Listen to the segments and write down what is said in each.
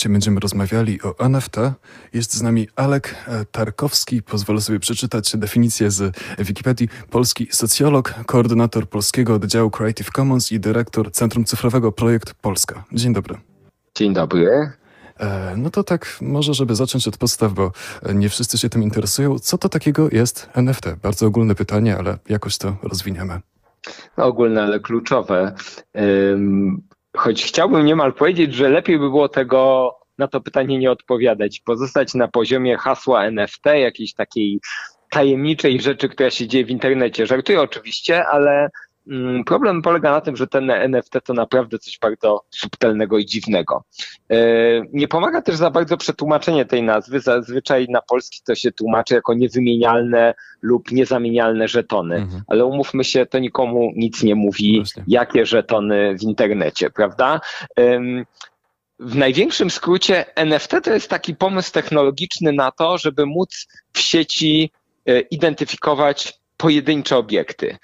Dzisiaj będziemy rozmawiali o NFT. Jest z nami Alek e, Tarkowski. Pozwolę sobie przeczytać definicję z Wikipedii. Polski socjolog, koordynator polskiego oddziału Creative Commons i dyrektor Centrum Cyfrowego Projekt Polska. Dzień dobry. Dzień dobry. E, no to tak, może żeby zacząć od podstaw, bo nie wszyscy się tym interesują. Co to takiego jest NFT? Bardzo ogólne pytanie, ale jakoś to rozwiniemy. No, ogólne, ale kluczowe. Choć chciałbym niemal powiedzieć, że lepiej by było tego na to pytanie nie odpowiadać, pozostać na poziomie hasła NFT, jakiejś takiej tajemniczej rzeczy, która się dzieje w internecie. Żartuję oczywiście, ale problem polega na tym, że ten NFT to naprawdę coś bardzo subtelnego i dziwnego. E, nie pomaga też za bardzo przetłumaczenie tej nazwy. Zazwyczaj na polski to się tłumaczy jako niewymienialne lub niezamienialne żetony. Mhm. Ale umówmy się, to nikomu nic nie mówi, Właśnie. jakie żetony w internecie, prawda? W największym skrócie NFT to jest taki pomysł technologiczny na to, żeby móc w sieci e, identyfikować pojedyncze obiekty.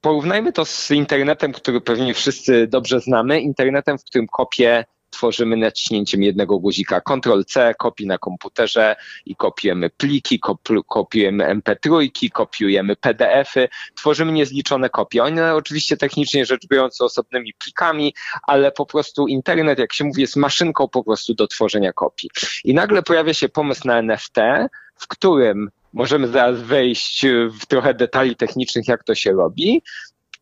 Porównajmy to z internetem, który pewnie wszyscy dobrze znamy, internetem, w którym kopie tworzymy naciśnięciem jednego guzika Ctrl-C, kopii na komputerze i kopiujemy pliki, kopiujemy MP3, kopiujemy PDF-y, tworzymy niezliczone kopie. One oczywiście technicznie rzecz biorąc są osobnymi plikami, ale po prostu internet, jak się mówi, jest maszynką po prostu do tworzenia kopii. I nagle pojawia się pomysł na NFT, w którym Możemy zaraz wejść w trochę detali technicznych, jak to się robi.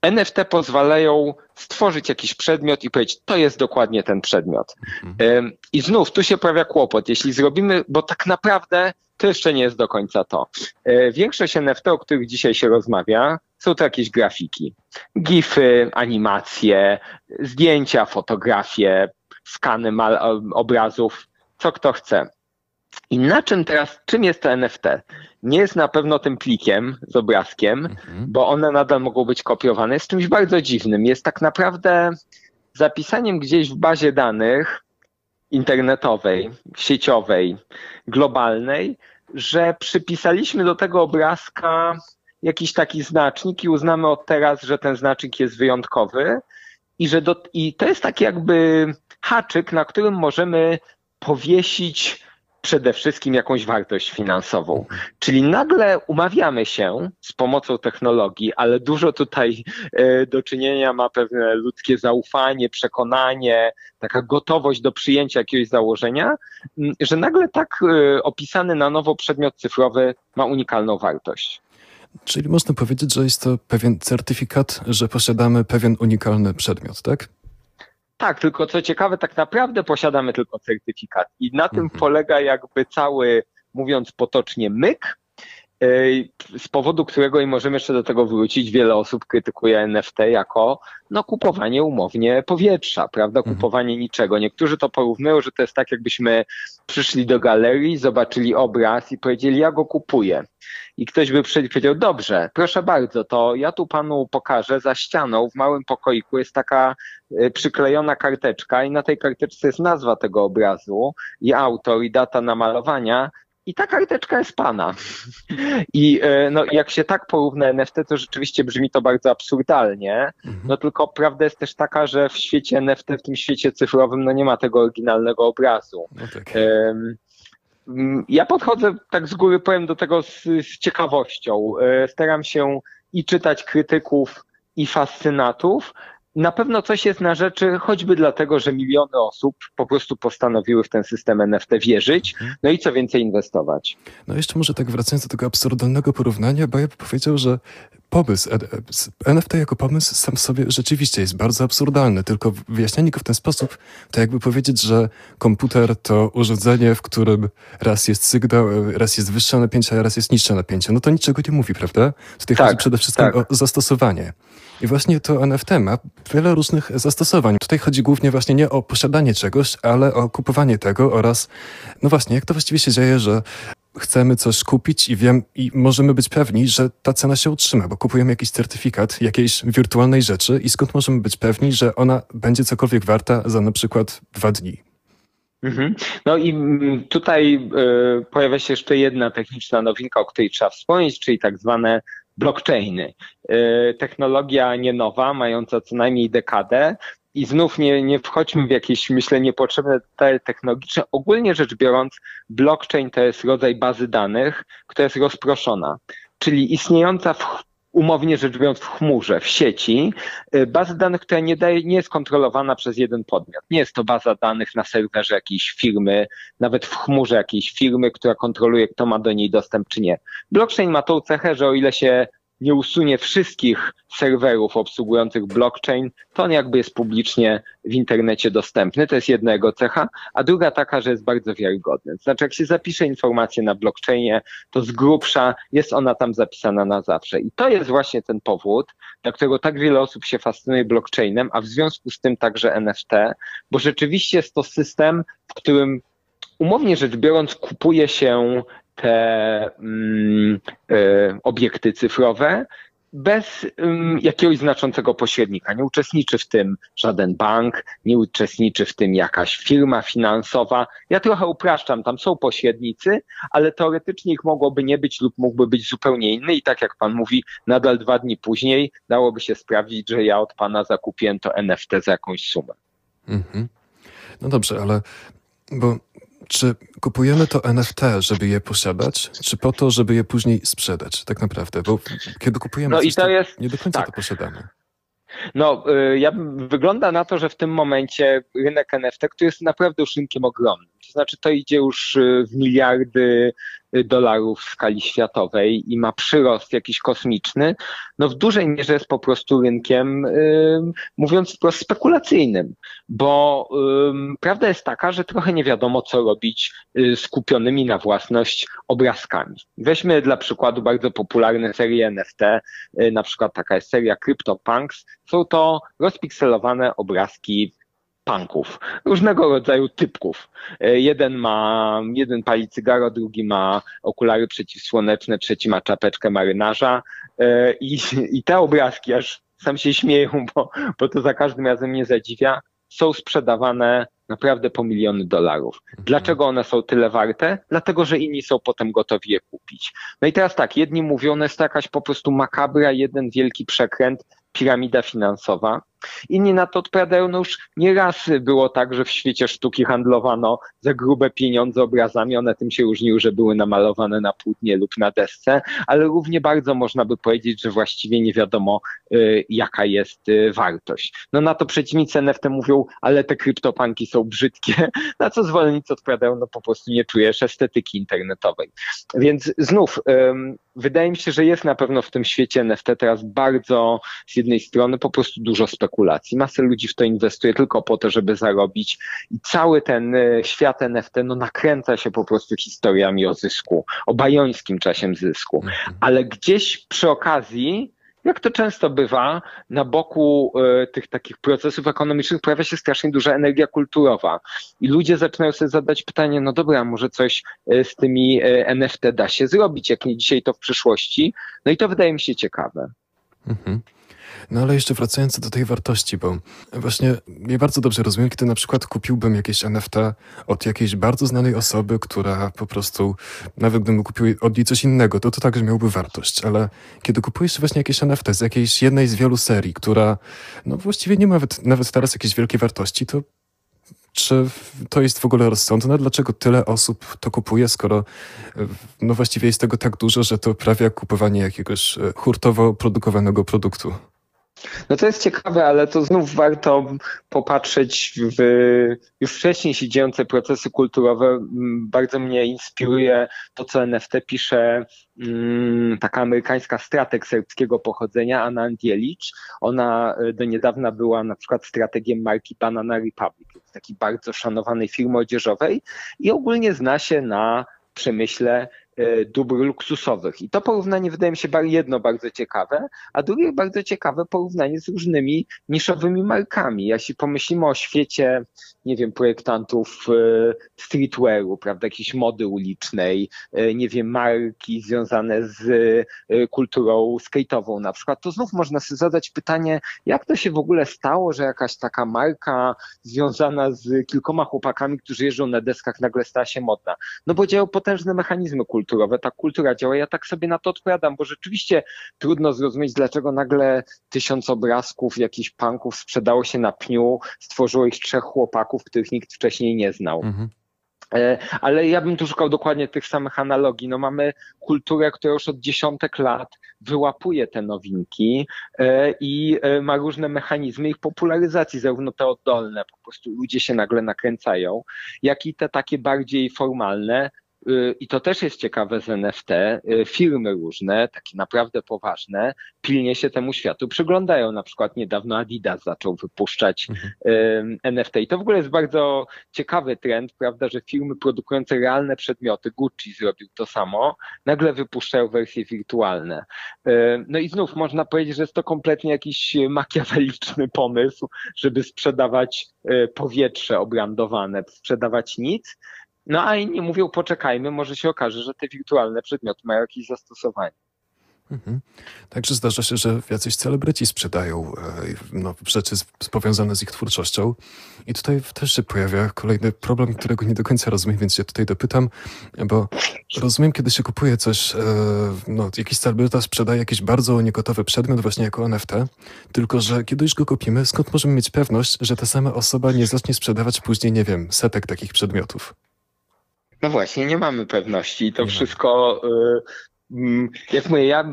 NFT pozwalają stworzyć jakiś przedmiot i powiedzieć, to jest dokładnie ten przedmiot. Mhm. I znów tu się pojawia kłopot. Jeśli zrobimy, bo tak naprawdę to jeszcze nie jest do końca to. E, większość NFT, o których dzisiaj się rozmawia, są to jakieś grafiki. GIFy, animacje, zdjęcia, fotografie, skany obrazów, co kto chce. I na czym teraz, czym jest to NFT? Nie jest na pewno tym plikiem z obrazkiem, mhm. bo one nadal mogą być kopiowane. Jest czymś bardzo dziwnym. Jest tak naprawdę zapisaniem gdzieś w bazie danych internetowej, sieciowej, globalnej, że przypisaliśmy do tego obrazka jakiś taki znacznik i uznamy od teraz, że ten znacznik jest wyjątkowy i że do, i to jest taki jakby haczyk, na którym możemy powiesić przede wszystkim jakąś wartość finansową. Czyli nagle umawiamy się z pomocą technologii, ale dużo tutaj e, do czynienia ma pewne ludzkie zaufanie, przekonanie, taka gotowość do przyjęcia jakiegoś założenia, że nagle tak e, opisany na nowo przedmiot cyfrowy ma unikalną wartość. Czyli można powiedzieć, że jest to pewien certyfikat, że posiadamy pewien unikalny przedmiot, tak? Tak, tylko co ciekawe, tak naprawdę posiadamy tylko certyfikat i na tym mhm. polega jakby cały, mówiąc potocznie, myk, z powodu którego i możemy jeszcze do tego wrócić, wiele osób krytykuje NFT jako no, kupowanie umownie powietrza, prawda? Mhm. Kupowanie niczego. Niektórzy to porównują, że to jest tak, jakbyśmy przyszli do galerii, zobaczyli obraz i powiedzieli, ja go kupuję. I ktoś by powiedział, dobrze, proszę bardzo, to ja tu panu pokażę, za ścianą w małym pokoiku jest taka y, przyklejona karteczka i na tej karteczce jest nazwa tego obrazu i autor i data namalowania i ta karteczka jest pana. I e, no, jak się tak porówna NFT, to rzeczywiście brzmi to bardzo absurdalnie. Mhm. No tylko prawda jest też taka, że w świecie NFT, w tym świecie cyfrowym, no nie ma tego oryginalnego obrazu. No tak. Ja podchodzę tak z góry, powiem do tego z, z ciekawością. E, staram się i czytać krytyków, i fascynatów, na pewno coś jest na rzeczy, choćby dlatego, że miliony osób po prostu postanowiły w ten system NFT wierzyć, mhm. no i co więcej inwestować. No jeszcze może tak wracając do tego absurdalnego porównania, bo ja bym powiedział, że pomysł, NFT jako pomysł sam w sobie rzeczywiście jest bardzo absurdalny, tylko wyjaśnianie go w ten sposób, to jakby powiedzieć, że komputer to urządzenie, w którym raz jest sygnał, raz jest wyższe napięcie, a raz jest niższe napięcie. No to niczego nie mówi, prawda? Tutaj tak, chodzi przede wszystkim tak. o zastosowanie. I właśnie to NFT ma wiele różnych zastosowań. Tutaj chodzi głównie właśnie nie o posiadanie czegoś, ale o kupowanie tego oraz, no właśnie, jak to właściwie się dzieje, że chcemy coś kupić i wiem, i możemy być pewni, że ta cena się utrzyma, bo kupujemy jakiś certyfikat jakiejś wirtualnej rzeczy i skąd możemy być pewni, że ona będzie cokolwiek warta za na przykład dwa dni. Mhm. No i tutaj y, pojawia się jeszcze jedna techniczna nowinka, o której trzeba wspomnieć, czyli tak zwane blockchainy. Y, technologia nie nowa, mająca co najmniej dekadę, i znów nie, nie wchodźmy w jakieś, myślę, niepotrzebne detale technologiczne. Ogólnie rzecz biorąc, blockchain to jest rodzaj bazy danych, która jest rozproszona, czyli istniejąca w umownie rzecz biorąc w chmurze, w sieci, y, bazy danych, która nie, daje, nie jest kontrolowana przez jeden podmiot. Nie jest to baza danych na serwerze jakiejś firmy, nawet w chmurze jakiejś firmy, która kontroluje, kto ma do niej dostęp czy nie. Blockchain ma tą cechę, że o ile się nie usunie wszystkich serwerów obsługujących blockchain, to on jakby jest publicznie w internecie dostępny. To jest jedna jego cecha, a druga taka, że jest bardzo wiarygodny. Znaczy, jak się zapisze informację na blockchainie, to z grubsza jest ona tam zapisana na zawsze. I to jest właśnie ten powód, dla którego tak wiele osób się fascynuje blockchainem, a w związku z tym także NFT, bo rzeczywiście jest to system, w którym umownie rzecz biorąc kupuje się te mm, y, obiekty cyfrowe bez um, jakiegoś znaczącego pośrednika. Nie uczestniczy w tym żaden bank, nie uczestniczy w tym jakaś firma finansowa. Ja trochę upraszczam, tam są pośrednicy, ale teoretycznie ich mogłoby nie być lub mógłby być zupełnie inny i tak jak pan mówi, nadal dwa dni później dałoby się sprawdzić, że ja od pana zakupiłem to NFT za jakąś sumę. Mhm. No dobrze, ale bo czy kupujemy to NFT, żeby je posiadać, czy po to, żeby je później sprzedać, tak naprawdę? Bo kiedy kupujemy no coś, i to jest, nie do końca tak. to posiadamy. No, y, ja, wygląda na to, że w tym momencie rynek NFT, który jest naprawdę już rynkiem ogromnym, to znaczy to idzie już y, w miliardy dolarów w skali światowej i ma przyrost jakiś kosmiczny, no w dużej mierze jest po prostu rynkiem, mówiąc wprost, spekulacyjnym, bo prawda jest taka, że trochę nie wiadomo, co robić y, z kupionymi na własność obrazkami. Weźmy dla przykładu bardzo popularne serie NFT, y, na przykład taka jest seria CryptoPunks. Są to rozpikselowane obrazki punków, różnego rodzaju typków. E, jeden ma, jeden pali cygaro, drugi ma okulary przeciwsłoneczne, trzeci ma czapeczkę marynarza e, i, i te obrazki aż sam się śmieją, bo, bo to za każdym razem mnie zadziwia, są sprzedawane naprawdę po miliony dolarów. Mhm. Dlaczego one są tyle warte? Dlatego, że inni są potem gotowi je kupić. No i teraz tak, jedni mówią, one jest to jakaś po prostu makabra, jeden wielki przekręt, piramida finansowa. Inni na to odpowiadają, no już nieraz było tak, że w świecie sztuki handlowano za grube pieniądze obrazami, one tym się różniły, że były namalowane na płótnie lub na desce, ale równie bardzo można by powiedzieć, że właściwie nie wiadomo, y, jaka jest y, wartość. No na to przeciwnicy NFT mówią, ale te kryptopanki są brzydkie, na co zwolennicy odpowiadają, no po prostu nie czujesz estetyki internetowej. Więc znów, wydaje mi się, że jest na pewno w tym świecie NFT teraz bardzo z jednej strony po prostu dużo spekulacji. Masę ludzi w to inwestuje tylko po to, żeby zarobić i cały ten e, świat NFT no, nakręca się po prostu historiami o zysku, o bajońskim czasie zysku. Mhm. Ale gdzieś przy okazji jak to często bywa, na boku y, tych takich procesów ekonomicznych pojawia się strasznie duża energia kulturowa i ludzie zaczynają sobie zadać pytanie, no dobra, może coś y, z tymi y, NFT da się zrobić, jak nie dzisiaj, to w przyszłości. No i to wydaje mi się ciekawe. Mhm. No ale jeszcze wracając do tej wartości, bo właśnie ja bardzo dobrze rozumiem, kiedy na przykład kupiłbym jakieś NFT od jakiejś bardzo znanej osoby, która po prostu, nawet gdybym kupił od niej coś innego, to to także miałby wartość, ale kiedy kupujesz właśnie jakieś NFT z jakiejś jednej z wielu serii, która no właściwie nie ma nawet, nawet teraz jakiejś wielkiej wartości, to czy to jest w ogóle rozsądne? Dlaczego tyle osób to kupuje, skoro no właściwie jest tego tak dużo, że to prawie jak kupowanie jakiegoś e, hurtowo produkowanego produktu? No to jest ciekawe, ale to znów warto popatrzeć w już wcześniej się dziejące procesy kulturowe. Bardzo mnie inspiruje to, co NFT pisze mm, taka amerykańska strateg serbskiego pochodzenia, Anna Andielicz. Ona e, do niedawna była na przykład strategiem marki Banana Republic, takiej bardzo szanowanej firmy odzieżowej i ogólnie zna się na przemyśle dóbr luksusowych. I to porównanie wydaje mi się jedno bardzo ciekawe, a drugie bardzo ciekawe porównanie z różnymi niszowymi markami. Jeśli pomyślimy o świecie, nie wiem, projektantów e, streetwearu, prawda, jakiejś mody ulicznej, e, nie wiem, marki związane z kulturą skate'ową na przykład, to znów można sobie zadać pytanie, jak to się w ogóle stało, że jakaś taka marka związana z kilkoma chłopakami, którzy jeżdżą na deskach, nagle stała się modna. No bo działają potężne mechanizmy kulturowe kulturowe, ta kultura działa. Ja tak sobie na to odpowiadam, bo rzeczywiście trudno zrozumieć, dlaczego nagle tysiąc obrazków jakichś punków sprzedało się na pniu, stworzyło ich trzech chłopaków, których nikt wcześniej nie znał. Mhm. E, ale ja bym tu szukał dokładnie tych samych analogii. No mamy kulturę, która już od dziesiątek lat wyłapuje te nowinki e, i e, ma różne mechanizmy ich popularyzacji, zarówno te oddolne, po prostu ludzie się nagle nakręcają, jak i te takie bardziej formalne, i to też jest ciekawe z NFT, y, firmy różne, takie naprawdę poważne, pilnie się temu światu przyglądają. Na przykład niedawno Adidas zaczął wypuszczać mhm. NFT i to w ogóle jest bardzo ciekawy trend, prawda, że firmy produkujące realne przedmioty, Gucci zrobił to samo, nagle wypuszczają wersje wirtualne. No i znów można powiedzieć, że jest to kompletnie jakiś makiaweliczny pomysł, żeby sprzedawać y, powietrze obrandowane, sprzedawać nic, no a inni mówią, poczekajmy, może się okaże, że te wirtualne przedmioty mają jakieś zastosowanie. Mhm. Także zdarza się, że jacyś celebryci sprzedają e, no, rzeczy powiązane z ich twórczością. I tutaj też się pojawia kolejny problem, którego nie do końca rozumiem, więc się tutaj dopytam, bo rozumiem, kiedy się kupuje coś, e, no, jakiś celebryta sprzedaje jakiś bardzo niegotowy przedmiot właśnie jako NFT, tylko że kiedy już go kupimy, skąd możemy mieć pewność, że ta sama osoba nie zacznie sprzedawać później, nie wiem, setek takich przedmiotów? No właśnie, nie mamy pewności. To wszystko, y, mm, jak mówię, ja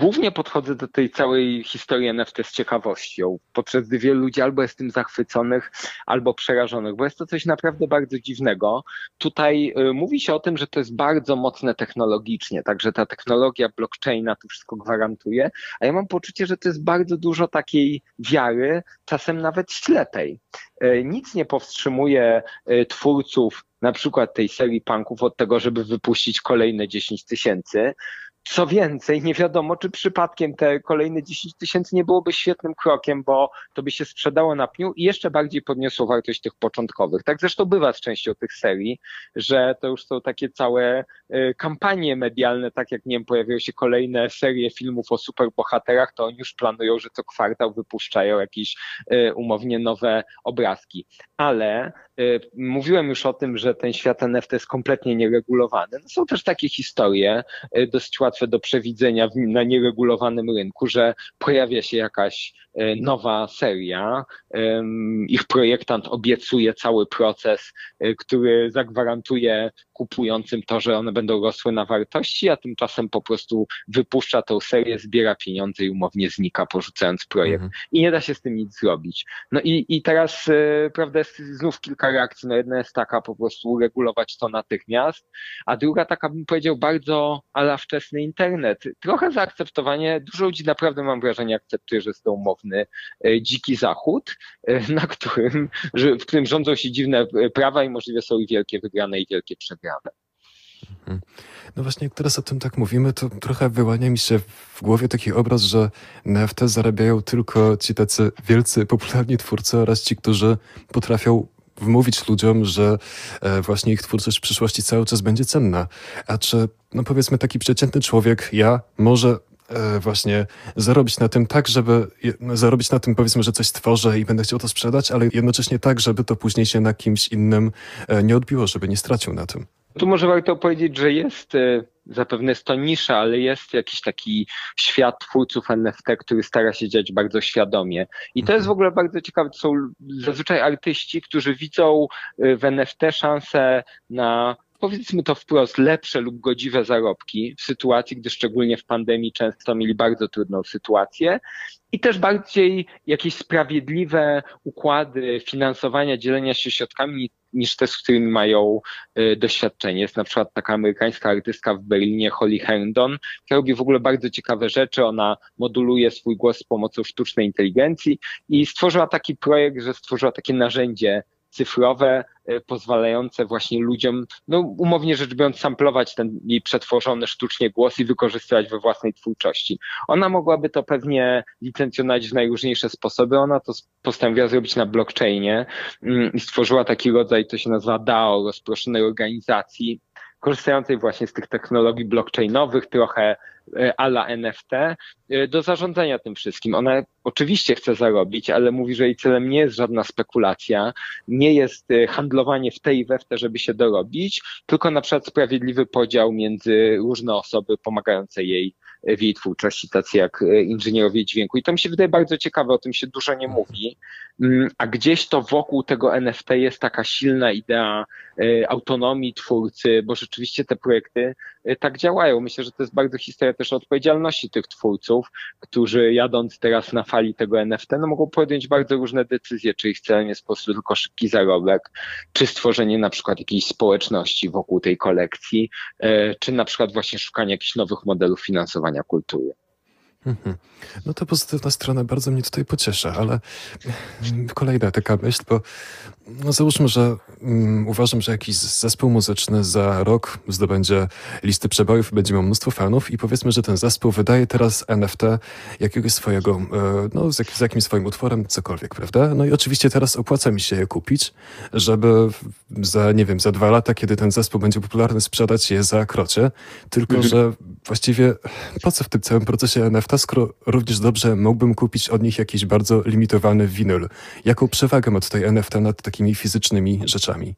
głównie podchodzę do tej całej historii NFT z ciekawością, podczas gdy wielu ludzi albo jest tym zachwyconych, albo przerażonych, bo jest to coś naprawdę bardzo dziwnego. Tutaj y, mówi się o tym, że to jest bardzo mocne technologicznie, także ta technologia blockchaina to wszystko gwarantuje, a ja mam poczucie, że to jest bardzo dużo takiej wiary, czasem nawet ślepej. Y, nic nie powstrzymuje twórców na przykład tej serii punków od tego, żeby wypuścić kolejne 10 tysięcy. Co więcej, nie wiadomo, czy przypadkiem te kolejne 10 tysięcy nie byłoby świetnym krokiem, bo to by się sprzedało na pniu i jeszcze bardziej podniosło wartość tych początkowych. Tak zresztą bywa z częścią tych serii, że to już są takie całe y, kampanie medialne, tak jak nie wiem, pojawiają się kolejne serie filmów o superbohaterach, to oni już planują, że co kwartał wypuszczają jakieś y, umownie nowe obrazki. Ale mówiłem już o tym, że ten świat NFT jest kompletnie nieregulowany. No są też takie historie dosyć łatwe do przewidzenia na nieregulowanym rynku, że pojawia się jakaś e, nowa seria. Ich projektant obiecuje cały proces, który zagwarantuje kupującym to, że one będą rosły na wartości, a tymczasem po prostu wypuszcza tą serię, zbiera pieniądze i umownie znika, porzucając projekt. Mhm. I nie da się z tym nic zrobić. No i, i teraz, prawda, jest znów kilka reakcji. No jedna jest taka, po prostu uregulować to natychmiast, a druga taka, bym powiedział, bardzo ala wczesny internet. Trochę zaakceptowanie, dużo ludzi naprawdę mam wrażenie akceptuje, że jest to umowny e, dziki zachód, e, na którym, w którym rządzą się dziwne prawa i możliwe są i wielkie wygrane i wielkie przegrane. Mhm. No właśnie, jak teraz o tym tak mówimy, to trochę wyłania mi się w głowie taki obraz, że NFT zarabiają tylko ci tacy wielcy, popularni twórcy oraz ci, którzy potrafią wmówić ludziom, że e, właśnie ich twórczość w przyszłości cały czas będzie cenna. A czy, no powiedzmy, taki przeciętny człowiek, ja, może e, właśnie zarobić na tym tak, żeby no, zarobić na tym powiedzmy, że coś stworzę i będę chciał to sprzedać, ale jednocześnie tak, żeby to później się na kimś innym e, nie odbiło, żeby nie stracił na tym. Tu może warto powiedzieć, że jest e, zapewne jest to nisza, ale jest jakiś taki świat twórców NFT, który stara się dziać bardzo świadomie. I to jest w mhm. ogóle bardzo ciekawe. To są zazwyczaj artyści, którzy widzą e, w NFT szansę na powiedzmy to wprost, lepsze lub godziwe zarobki w sytuacji, gdy szczególnie w pandemii często mieli bardzo trudną sytuację i też bardziej jakieś sprawiedliwe układy finansowania, dzielenia się środkami niż te, z którymi mają y, doświadczenie. Jest na przykład taka amerykańska artystka w Berlinie, Holly Herndon, która robi w ogóle bardzo ciekawe rzeczy. Ona moduluje swój głos z pomocą sztucznej inteligencji i stworzyła taki projekt, że stworzyła takie narzędzie cyfrowe, e, pozwalające właśnie ludziom, no umownie rzecz biorąc, samplować ten jej przetworzony sztucznie głos i wykorzystywać we własnej twórczości. Ona mogłaby to pewnie licencjonować w najróżniejsze sposoby. Ona to postanowiła zrobić na blockchainie mm, i stworzyła taki rodzaj, to się nazywa DAO, rozproszonej organizacji, korzystającej właśnie z tych technologii blockchainowych, trochę e, ala NFT, e, do zarządzania tym wszystkim. Ona oczywiście chce zarobić, ale mówi, że jej celem nie jest żadna spekulacja, nie jest e, handlowanie w tej i we w te, żeby się dorobić, tylko na przykład sprawiedliwy podział między różne osoby pomagające jej w jej twórczości, tacy jak inżynierowie dźwięku. I to mi się wydaje bardzo ciekawe, o tym się dużo nie mówi. Mm, a gdzieś to wokół tego NFT jest taka silna idea autonomii twórcy, bo rzeczywiście te projekty y, tak działają. Myślę, że to jest bardzo historia też odpowiedzialności tych twórców, którzy jadąc teraz na fali tego NFT, no mogą podjąć bardzo różne decyzje, czy ich celem jest po prostu tylko szybki zarobek, czy stworzenie na przykład jakiejś społeczności wokół tej kolekcji, czy na przykład właśnie szukanie jakichś nowych modelów finansowania a cultura. Mhm. No to pozytywna strona bardzo mnie tutaj pociesza, ale kolejna taka myśl, bo no załóżmy, że um, uważam, że jakiś zespół muzyczny za rok zdobędzie listy przebojów i będzie miał mnóstwo fanów i powiedzmy, że ten zespół wydaje teraz NFT jakiegoś swojego, e, no z, jak, z jakimś swoim utworem, cokolwiek, prawda? No i oczywiście teraz opłaca mi się je kupić, żeby za, nie wiem, za dwa lata, kiedy ten zespół będzie popularny, sprzedać je za krocie, tylko mhm. że właściwie po co w tym całym procesie NFT skoro również dobrze mógłbym kupić od nich jakiś bardzo limitowany winyl. Jaką przewagę ma tutaj NFT nad takimi fizycznymi rzeczami?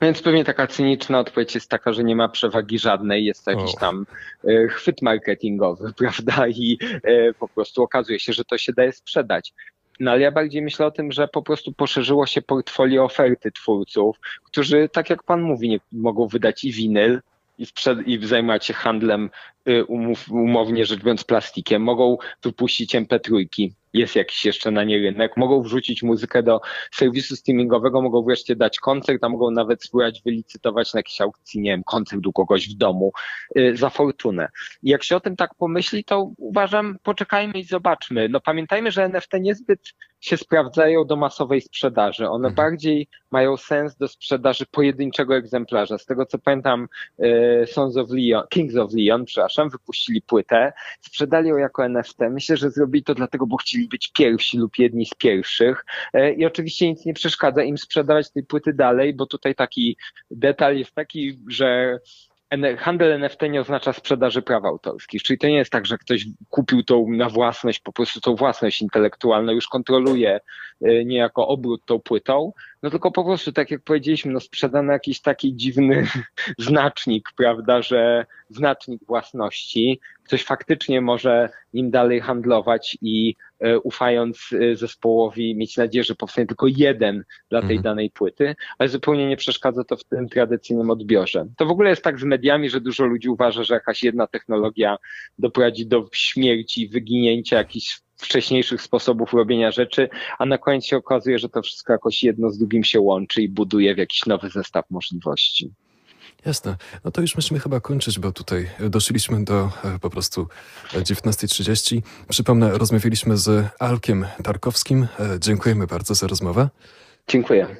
No więc pewnie taka cyniczna odpowiedź jest taka, że nie ma przewagi żadnej, jest to jakiś tam e, chwyt marketingowy, prawda? I e, po prostu okazuje się, że to się daje sprzedać. No ale ja bardziej myślę o tym, że po prostu poszerzyło się portfolio oferty twórców, którzy, tak jak pan mówi, nie mogą wydać i winyl, i, sprzed, i zajmować się handlem umów, umownie rzecz biorąc plastikiem, mogą wypuścić MP3, jest jakiś jeszcze na nie rynek, mogą wrzucić muzykę do serwisu streamingowego, mogą wreszcie dać koncert, a mogą nawet spróbować wylicytować na jakiejś aukcji, nie wiem, koncert u kogoś w domu yy, za fortunę. I jak się o tym tak pomyśli, to uważam, poczekajmy i zobaczmy. No pamiętajmy, że NFT niezbyt się sprawdzają do masowej sprzedaży. One mhm. bardziej mają sens do sprzedaży pojedynczego egzemplarza. Z tego co pamiętam, e, Sons of Leon, Kings of Leon, przepraszam, wypuścili płytę, sprzedali ją jako NFT. Myślę, że zrobili to dlatego, bo chcieli być pierwsi lub jedni z pierwszych. E, I oczywiście nic nie przeszkadza im sprzedawać tej płyty dalej, bo tutaj taki detal jest taki, że handel NFT nie oznacza sprzedaży praw autorskich, czyli to nie jest tak, że ktoś kupił tą na własność, po prostu tą własność intelektualną, już kontroluje e, niejako obrót tą płytą, no tylko po prostu, tak jak powiedzieliśmy, no sprzedano jakiś taki dziwny znacznik, prawda, że znacznik własności, ktoś faktycznie może nim dalej handlować i e, ufając e, zespołowi mieć nadzieję, że powstanie tylko jeden dla tej mhm. danej płyty, ale zupełnie nie przeszkadza to w tym tradycyjnym odbiorze. To w ogóle jest tak z mediami, że dużo ludzi uważa, że jakaś jedna technologia doprowadzi do śmierci, wyginięcia jakichś wcześniejszych sposobów robienia rzeczy, a na koniec się okazuje, że to wszystko jakoś jedno z drugim się łączy i buduje w jakiś nowy zestaw możliwości. Jasne. No to już musimy chyba kończyć, bo tutaj doszliśmy do e, po prostu 19.30. Przypomnę, rozmawialiśmy z Alkiem Tarkowskim. E, dziękujemy bardzo za rozmowę. Dziękuję.